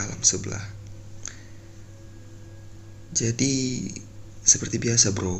alam sebelah. Jadi Seperti biasa bro.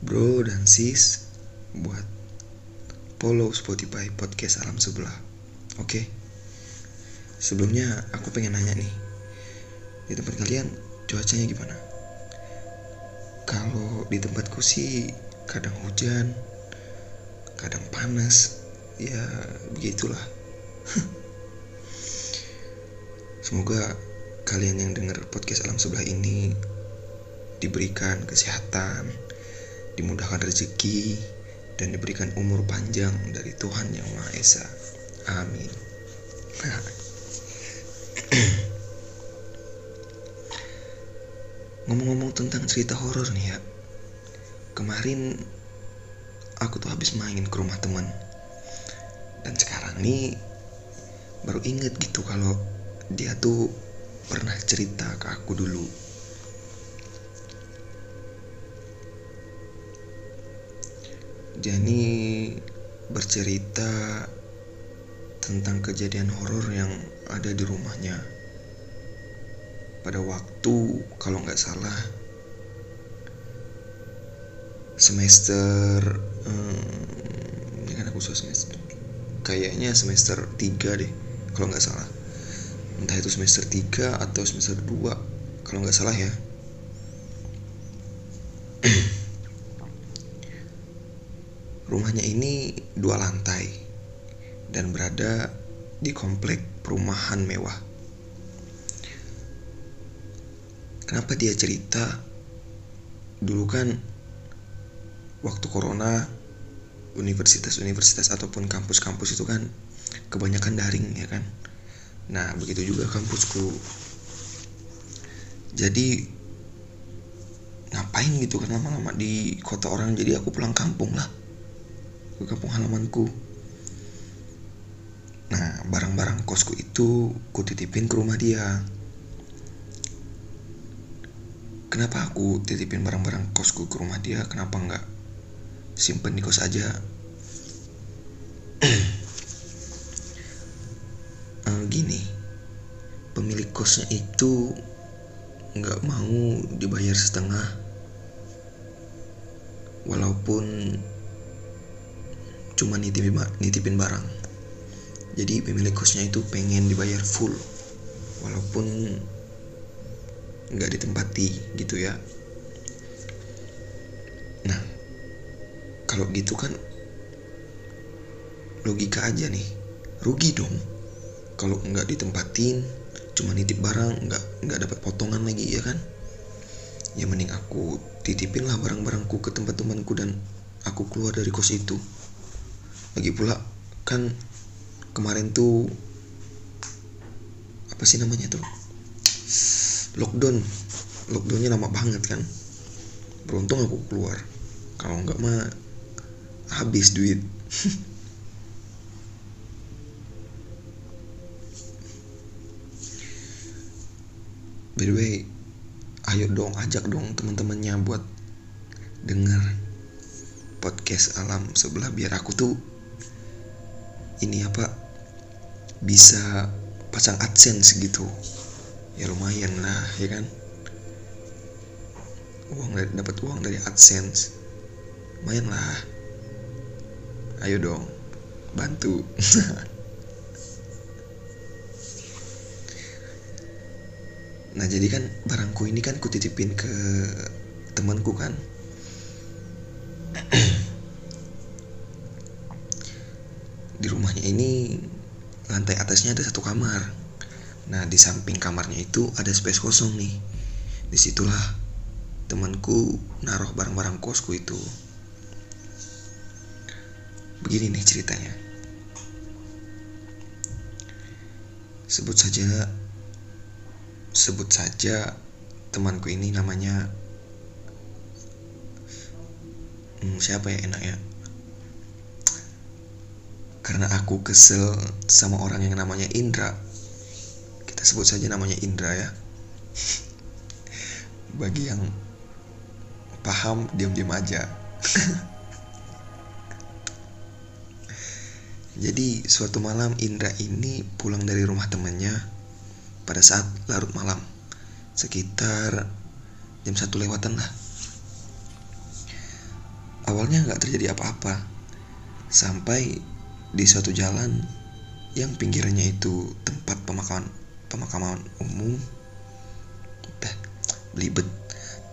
Bro dan sis Buat Follow Spotify podcast alam sebelah. Oke? Sebelumnya aku pengen nanya nih. Di tempat kalian cuacanya gimana? Kalau di tempatku sih kadang hujan, kadang panas, ya begitulah. Semoga kalian yang dengar podcast alam sebelah ini diberikan kesehatan, dimudahkan rezeki, dan diberikan umur panjang dari Tuhan Yang Maha Esa. Amin. Ngomong-ngomong tentang cerita horor nih ya. Kemarin aku tuh habis main ke rumah teman. Dan sekarang nih baru inget gitu kalau dia tuh pernah cerita ke aku dulu. Jadi bercerita tentang kejadian horor yang ada di rumahnya pada waktu kalau nggak salah semester hmm, ini kan aku semester kayaknya semester 3 deh kalau nggak salah entah itu semester 3 atau semester 2 kalau nggak salah ya. Rumahnya ini dua lantai dan berada di komplek perumahan mewah. Kenapa dia cerita? Dulu kan waktu corona universitas-universitas ataupun kampus-kampus itu kan kebanyakan daring ya kan nah begitu juga kampusku. Jadi ngapain gitu? Kan lama-lama di kota orang jadi aku pulang kampung lah. Ke kampung halamanku. Nah barang-barang kosku itu ku titipin ke rumah dia. Kenapa aku titipin barang-barang kosku ke rumah dia? Kenapa nggak simpen di kos aja gini pemilik kosnya itu nggak mau dibayar setengah. Walaupun cuma nitipin, nitipin barang. Jadi pemilik kosnya itu pengen dibayar full. Walaupun nggak ditempati gitu ya. Nah kalau gitu kan logika aja nih. Rugi dong kalau nggak ditempatin cuma nitip barang nggak nggak dapat potongan lagi ya kan? Ya mending aku titipin lah barang-barangku ke tempat temanku dan aku keluar dari kos itu. Lagi pula kan kemarin tuh apa sih namanya tuh? Lockdown. Lockdownnya lama banget kan? Beruntung aku keluar. Kalau nggak mah habis duit by the way ayo dong ajak dong teman-temannya buat denger podcast alam sebelah biar aku tuh ini apa bisa pasang adsense gitu. Ya lumayan lah ya kan? Uang dari dapat uang dari adsense. Lumayan lah. Ayo dong bantu nah jadi kan barangku ini kan kutitipin ke temanku kan. Di rumahnya ini lantai atasnya ada satu kamar. Nah di samping kamarnya itu ada space kosong nih. Di situlah temanku naruh barang-barang kosku itu. Begini nih ceritanya. Sebut saja sebut saja temanku ini namanya hmm, siapa ya enaknya? Karena aku kesel sama orang yang namanya Indra. Kita sebut saja namanya Indra ya. Bagi yang paham diam-diam aja. Jadi suatu malam Indra ini pulang dari rumah temannya pada saat larut malam. Sekitar jam satu lewatan lah. Awalnya nggak terjadi apa-apa. Sampai di suatu jalan yang pinggirnya itu tempat pemakaman pemakaman umum. Eh, belibet.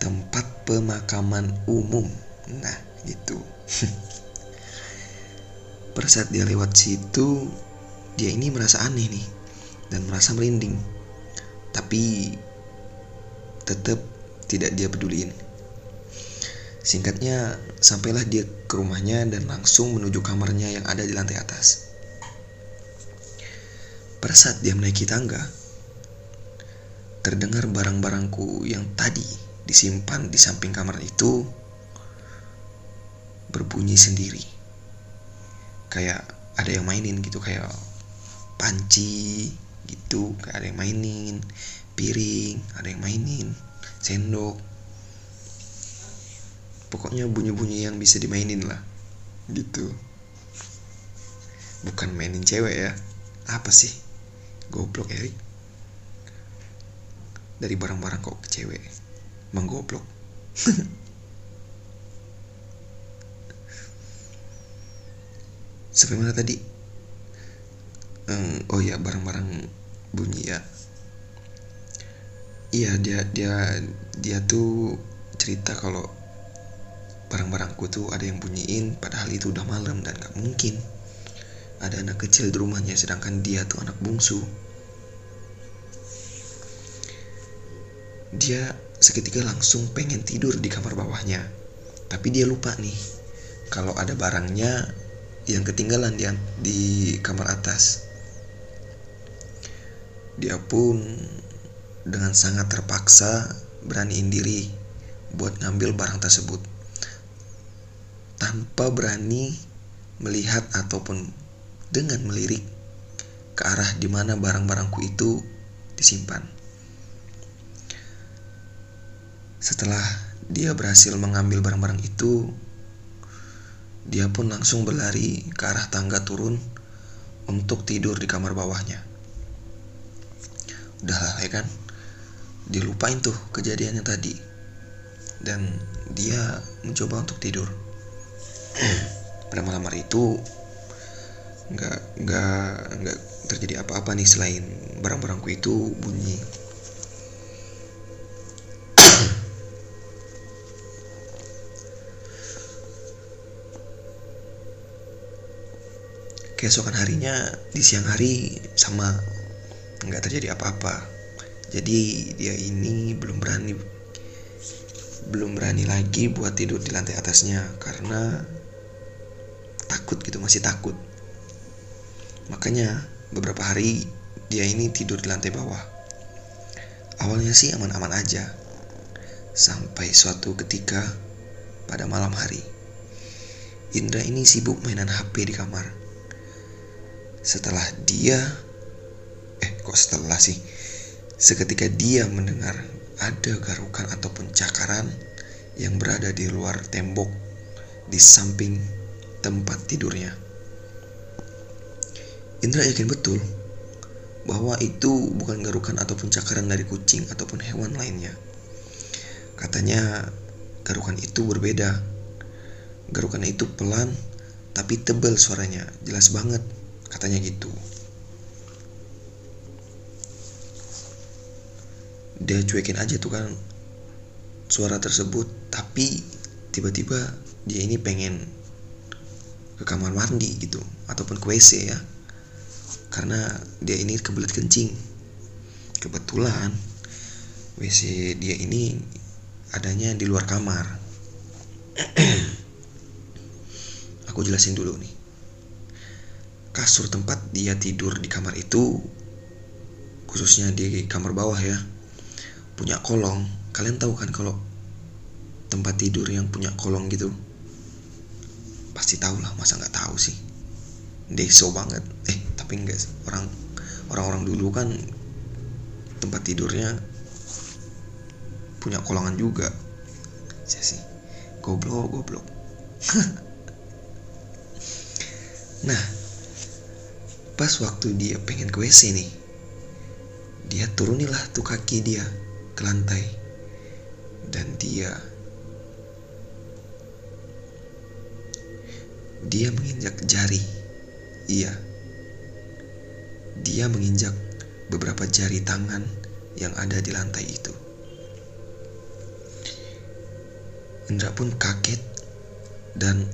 Tempat pemakaman umum. Nah gitu. Pada saat dia lewat situ dia ini merasa aneh nih dan merasa merinding tapi tetap tidak dia peduliin. Singkatnya, sampailah dia ke rumahnya dan langsung menuju kamarnya yang ada di lantai atas. Pada saat dia menaiki tangga, terdengar barang-barangku yang tadi disimpan di samping kamar itu berbunyi sendiri. Kayak ada yang mainin gitu, kayak panci gitu, kayak ada yang mainin, piring, ada yang mainin, sendok. Pokoknya bunyi-bunyi yang bisa dimainin lah. Gitu. Bukan mainin cewek ya. Apa sih? Goblok Erik. Dari barang-barang kok ke cewek. Menggoblok. Sampai mana tadi? Um, oh ya barang-barang bunyi ya. Iya dia dia dia tuh cerita kalau barang-barangku tuh ada yang bunyiin padahal itu udah malam dan gak mungkin. Ada anak kecil di rumahnya sedangkan dia tuh anak bungsu. Dia seketika langsung pengen tidur di kamar bawahnya tapi dia lupa nih kalau ada barangnya yang ketinggalan di, di kamar atas dia pun dengan sangat terpaksa beraniin diri buat ngambil barang tersebut tanpa berani melihat ataupun dengan melirik ke arah di mana barang-barangku itu disimpan. Setelah dia berhasil mengambil barang-barang itu, dia pun langsung berlari ke arah tangga turun untuk tidur di kamar bawahnya. Udah lah ya kan? dilupain tuh kejadiannya tadi. Dan dia mencoba untuk tidur. Pada malam hari itu nggak nggak nggak terjadi apa-apa nih selain barang-barangku itu bunyi. Keesokan harinya di siang hari sama nggak terjadi apa-apa. Jadi dia ini belum berani belum berani lagi buat tidur di lantai atasnya karena takut gitu masih takut. Makanya beberapa hari dia ini tidur di lantai bawah. Awalnya sih aman-aman aja sampai suatu ketika pada malam hari Indra ini sibuk mainan HP di kamar. Setelah dia eh kok setelah sih Seketika dia mendengar ada garukan ataupun cakaran yang berada di luar tembok di samping tempat tidurnya. Indra yakin betul bahwa itu bukan garukan ataupun cakaran dari kucing ataupun hewan lainnya. Katanya garukan itu berbeda. Garukan itu pelan tapi tebal suaranya, jelas banget katanya gitu. Dia cuekin aja tuh kan suara tersebut tapi tiba-tiba dia ini pengen ke kamar mandi gitu ataupun ke WC ya. Karena dia ini kebelet kencing. Kebetulan WC dia ini adanya di luar kamar. Aku jelasin dulu nih. Kasur tempat dia tidur di kamar itu khususnya di kamar bawah ya punya kolong. Kalian tahu kan kalau tempat tidur yang punya kolong gitu? Pasti tahu lah masa nggak tahu sih? Deso banget. Eh tapi enggak sih. Orang orang-orang dulu kan tempat tidurnya punya kolangan juga. Saya sih. Goblok goblok. Nah pas waktu dia pengen ke WC nih dia turunilah tuh kaki dia ke lantai. Dan dia dia menginjak jari. Iya. Dia menginjak beberapa jari tangan yang ada di lantai itu. Indra pun kaget dan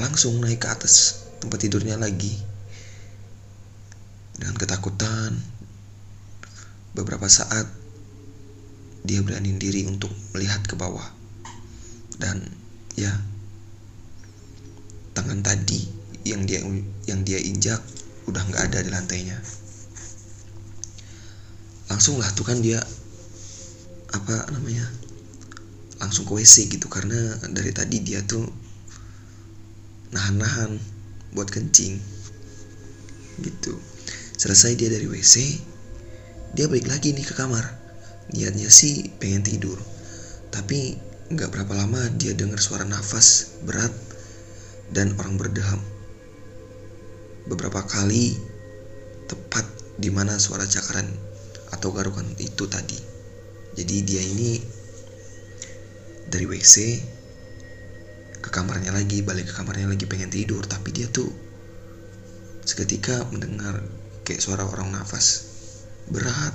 langsung naik ke atas tempat tidurnya lagi. Dengan ketakutan beberapa saat dia berani diri untuk melihat ke bawah. Dan ya tangan tadi yang dia yang dia injak udah nggak ada di lantainya. Langsung lah tuh kan dia apa namanya langsung ke WC gitu. Karena dari tadi dia tuh nahan-nahan buat kencing. Gitu. Selesai dia dari WC dia balik lagi nih ke kamar niatnya sih pengen tidur. Tapi nggak berapa lama dia dengar suara nafas berat dan orang berdeham. Beberapa kali tepat di mana suara cakaran atau garukan itu tadi. Jadi dia ini dari WC ke kamarnya lagi balik ke kamarnya lagi pengen tidur. Tapi dia tuh seketika mendengar kayak suara orang nafas berat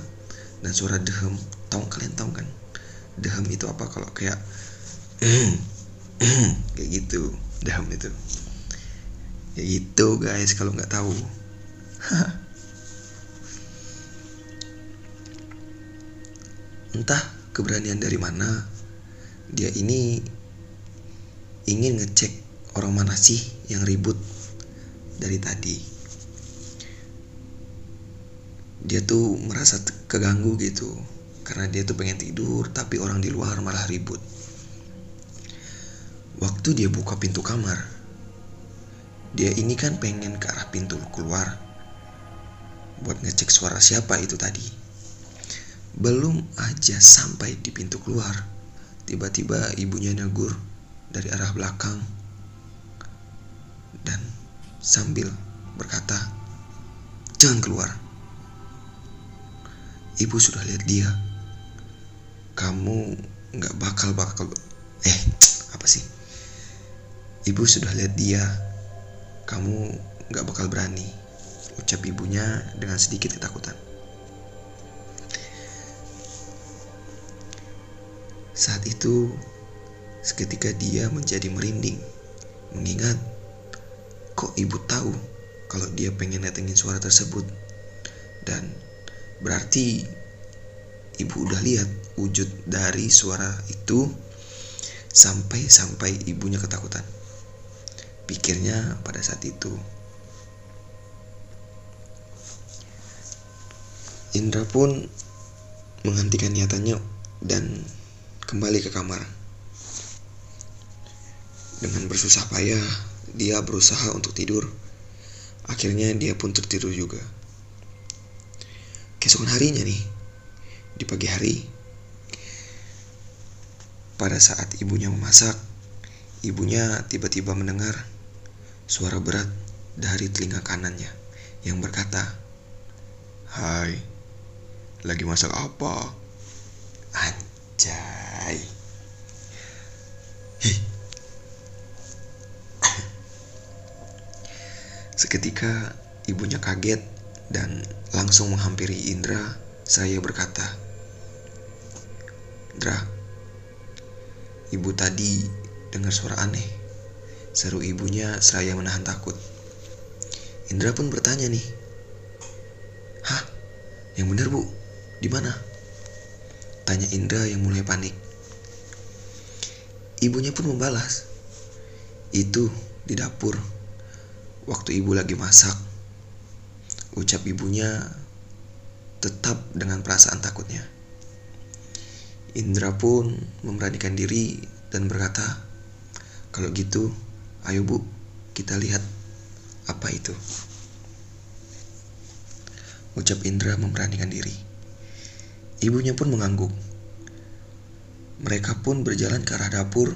dan suara dehem tahu kalian tahu kan? Dehem itu apa kalau kayak kayak gitu dehem itu. Ya itu guys kalau nggak tahu. Entah keberanian dari mana dia ini ingin ngecek orang mana sih yang ribut dari tadi. Dia tuh merasa keganggu gitu karena dia tuh pengen tidur tapi orang di luar malah ribut. Waktu dia buka pintu kamar dia ini kan pengen ke arah pintu keluar buat ngecek suara siapa itu tadi. Belum aja sampai di pintu keluar tiba-tiba ibunya negur dari arah belakang dan sambil berkata jangan keluar. Ibu sudah lihat dia kamu nggak bakal bakal eh apa sih? Ibu sudah lihat dia kamu nggak bakal berani ucap ibunya dengan sedikit ketakutan. Saat itu seketika dia menjadi merinding mengingat kok ibu tahu kalau dia pengen datengin suara tersebut. Dan berarti ibu udah lihat wujud dari suara itu sampai-sampai ibunya ketakutan. Pikirnya pada saat itu. Indra pun menghentikan niatannya dan kembali ke kamar. Dengan bersusah payah, dia berusaha untuk tidur. Akhirnya dia pun tertidur juga. Keesokan harinya nih, di pagi hari, pada saat ibunya memasak, ibunya tiba-tiba mendengar suara berat dari telinga kanannya yang berkata, "Hai, lagi masak apa?" Anjay. Hih. Seketika ibunya kaget dan langsung menghampiri Indra. Saya berkata, "Indra, ibu tadi dengar suara aneh." Seru ibunya saya menahan takut. Indra pun bertanya nih, "Hah? Yang benar, Bu? Di mana?" Tanya Indra yang mulai panik. Ibunya pun membalas, "Itu di dapur. Waktu ibu lagi masak." Ucap ibunya tetap dengan perasaan takutnya. Indra pun memberanikan diri dan berkata, "Kalau gitu, Ayo bu, kita lihat apa itu. Ucap Indra memberanikan diri. Ibunya pun mengangguk. Mereka pun berjalan ke arah dapur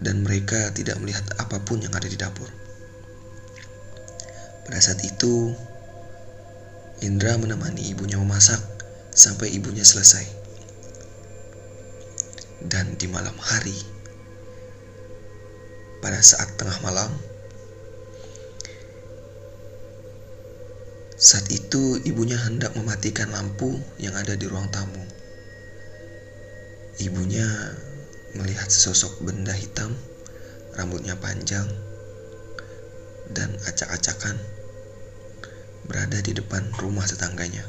dan mereka tidak melihat apa pun yang ada di dapur. Pada saat itu, Indra menemani ibunya memasak sampai ibunya selesai. Dan di malam hari, pada saat tengah malam, Saat itu ibunya hendak mematikan lampu yang ada di ruang tamu. Ibunya melihat sesosok benda hitam, rambutnya panjang, dan acak-acakan berada di depan rumah tetangganya.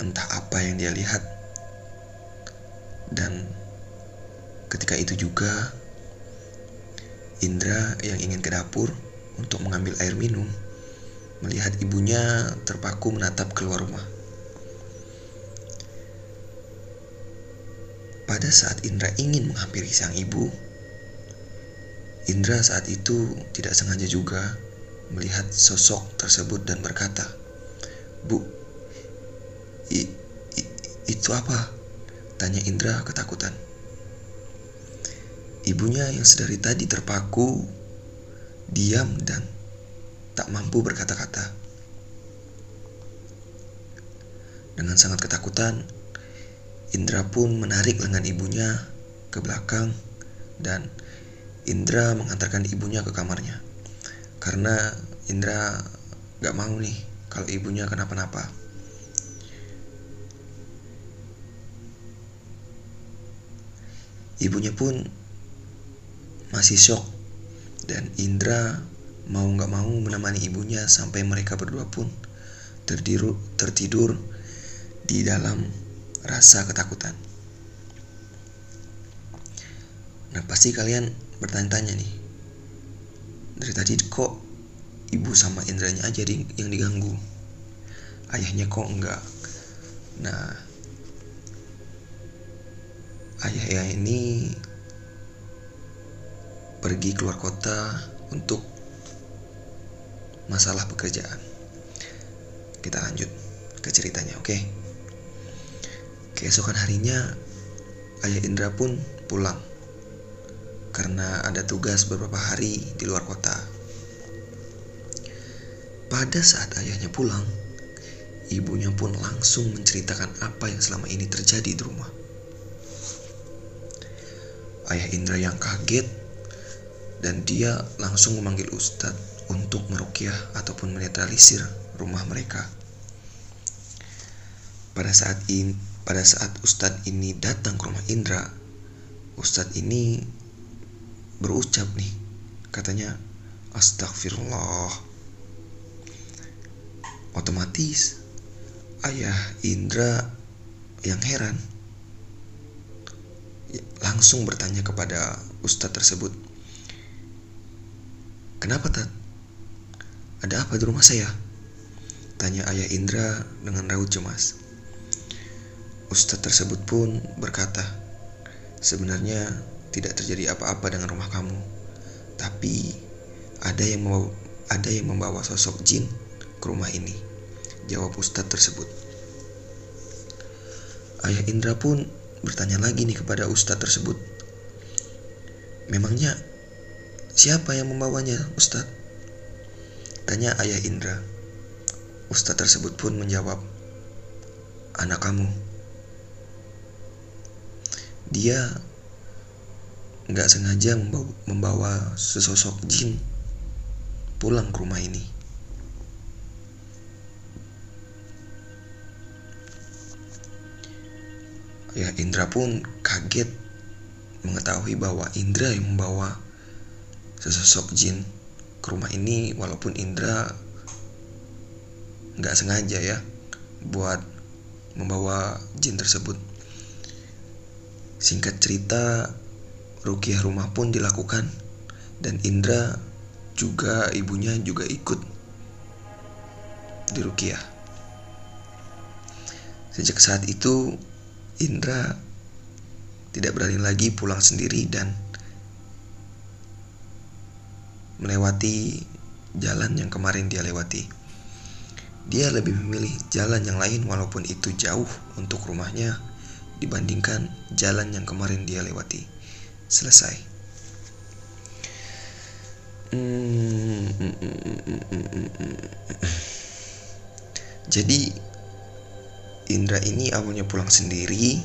Entah apa yang dia lihat, dan ketika itu juga Indra yang ingin ke dapur untuk mengambil air minum melihat ibunya terpaku menatap keluar rumah. Pada saat Indra ingin menghampiri sang ibu, Indra saat itu tidak sengaja juga melihat sosok tersebut dan berkata, "Bu, i, i, itu apa?" Tanya Indra ketakutan. Ibunya yang sedari tadi terpaku, diam dan tak mampu berkata-kata. Dengan sangat ketakutan, Indra pun menarik lengan ibunya ke belakang dan Indra mengantarkan ibunya ke kamarnya. Karena Indra gak mau nih kalau ibunya kenapa-napa. Ibunya pun masih shock dan Indra mau gak mau menemani ibunya sampai mereka berdua pun tertidur, tertidur di dalam rasa ketakutan. Nah pasti kalian bertanya-tanya nih, dari tadi kok ibu sama Indranya aja yang diganggu, ayahnya kok enggak? Nah ayah ini pergi keluar kota untuk masalah pekerjaan. Kita lanjut ke ceritanya, oke? Okay? Keesokan harinya, Ayah Indra pun pulang karena ada tugas beberapa hari di luar kota. Pada saat ayahnya pulang, ibunya pun langsung menceritakan apa yang selama ini terjadi di rumah. Ayah Indra yang kaget dan dia langsung memanggil Ustadz untuk merukyah ataupun menetralisir rumah mereka. Pada saat ini, pada saat Ustadz ini datang ke rumah Indra, Ustadz ini berucap nih, katanya Astagfirullah. Otomatis ayah Indra yang heran langsung bertanya kepada Ustadz tersebut, Kenapa Tat? Ada apa di rumah saya? Tanya ayah Indra dengan raut cemas. Ustadz tersebut pun berkata, sebenarnya tidak terjadi apa-apa dengan rumah kamu, tapi ada yang membawa, ada yang membawa sosok jin ke rumah ini. Jawab Ustadz tersebut. Ayah Indra pun bertanya lagi nih kepada Ustadz tersebut. Memangnya siapa yang membawanya, Ustadz? Tanya ayah Indra. Ustadz tersebut pun menjawab, anak kamu. Dia nggak sengaja membawa, membawa sesosok jin pulang ke rumah ini. Ayah Indra pun kaget mengetahui bahwa Indra yang membawa sesosok jin ke rumah ini walaupun Indra nggak sengaja ya buat membawa jin tersebut. Singkat cerita, rukiah rumah pun dilakukan dan Indra juga ibunya juga ikut di rukiah. Sejak saat itu, Indra tidak berani lagi pulang sendiri dan melewati jalan yang kemarin dia lewati. Dia lebih memilih jalan yang lain walaupun itu jauh untuk rumahnya dibandingkan jalan yang kemarin dia lewati. Selesai. Hmm, mm, mm, mm, Jadi Indra ini awalnya pulang sendiri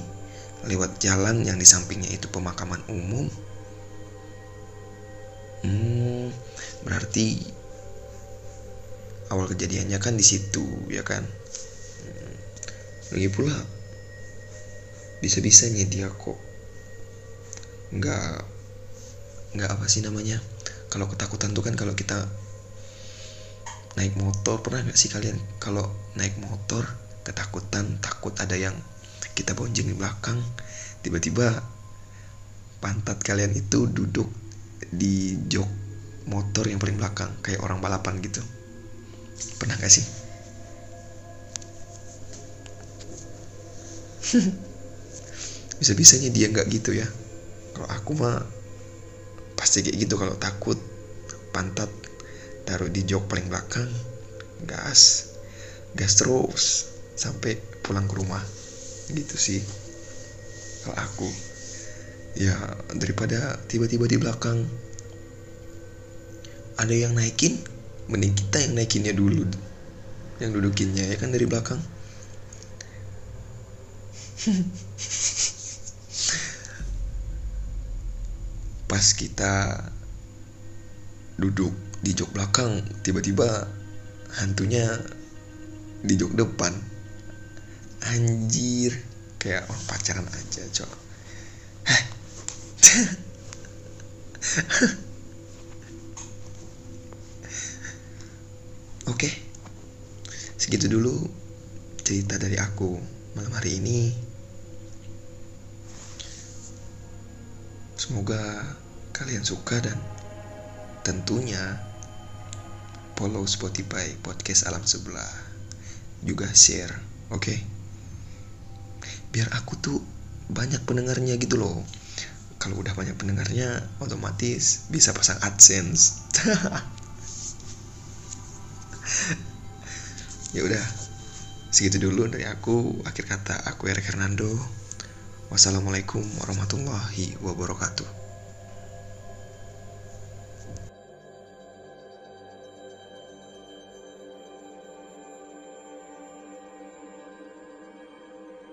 lewat jalan yang di sampingnya itu pemakaman umum. Hmm, berarti awal kejadiannya kan di situ, ya kan? Hmm, lagi pula bisa-bisanya dia kok nggak nggak apa sih namanya? Kalau ketakutan tuh kan kalau kita naik motor pernah nggak sih kalian kalau naik motor ketakutan takut ada yang kita bonceng di belakang. Tiba-tiba pantat kalian itu duduk di jok motor yang paling belakang kayak orang balapan gitu. Pernah gak sih? Bisa-bisanya dia nggak gitu ya. Kalau aku mah pasti kayak gitu kalau takut pantat taruh di jok paling belakang gas gas terus sampai pulang ke rumah. Gitu sih. Kalau aku ya daripada tiba-tiba di belakang ada yang naikin mending kita yang naikinnya dulu. Yang dudukinnya ya kan dari belakang. Pas kita duduk di jok belakang tiba-tiba hantunya di jok depan anjir. Kayak orang pacaran aja cok. Oke, segitu dulu cerita dari aku malam hari ini. Semoga kalian suka dan tentunya follow Spotify podcast alam sebelah. Juga share oke? okay? Biar aku tuh banyak pendengarnya gitu loh. Kalau udah banyak pendengarnya otomatis bisa pasang adsense. Ya udah segitu dulu dari aku. Akhir kata aku Eric Hernando. Wassalamualaikum warahmatullahi wabarakatuh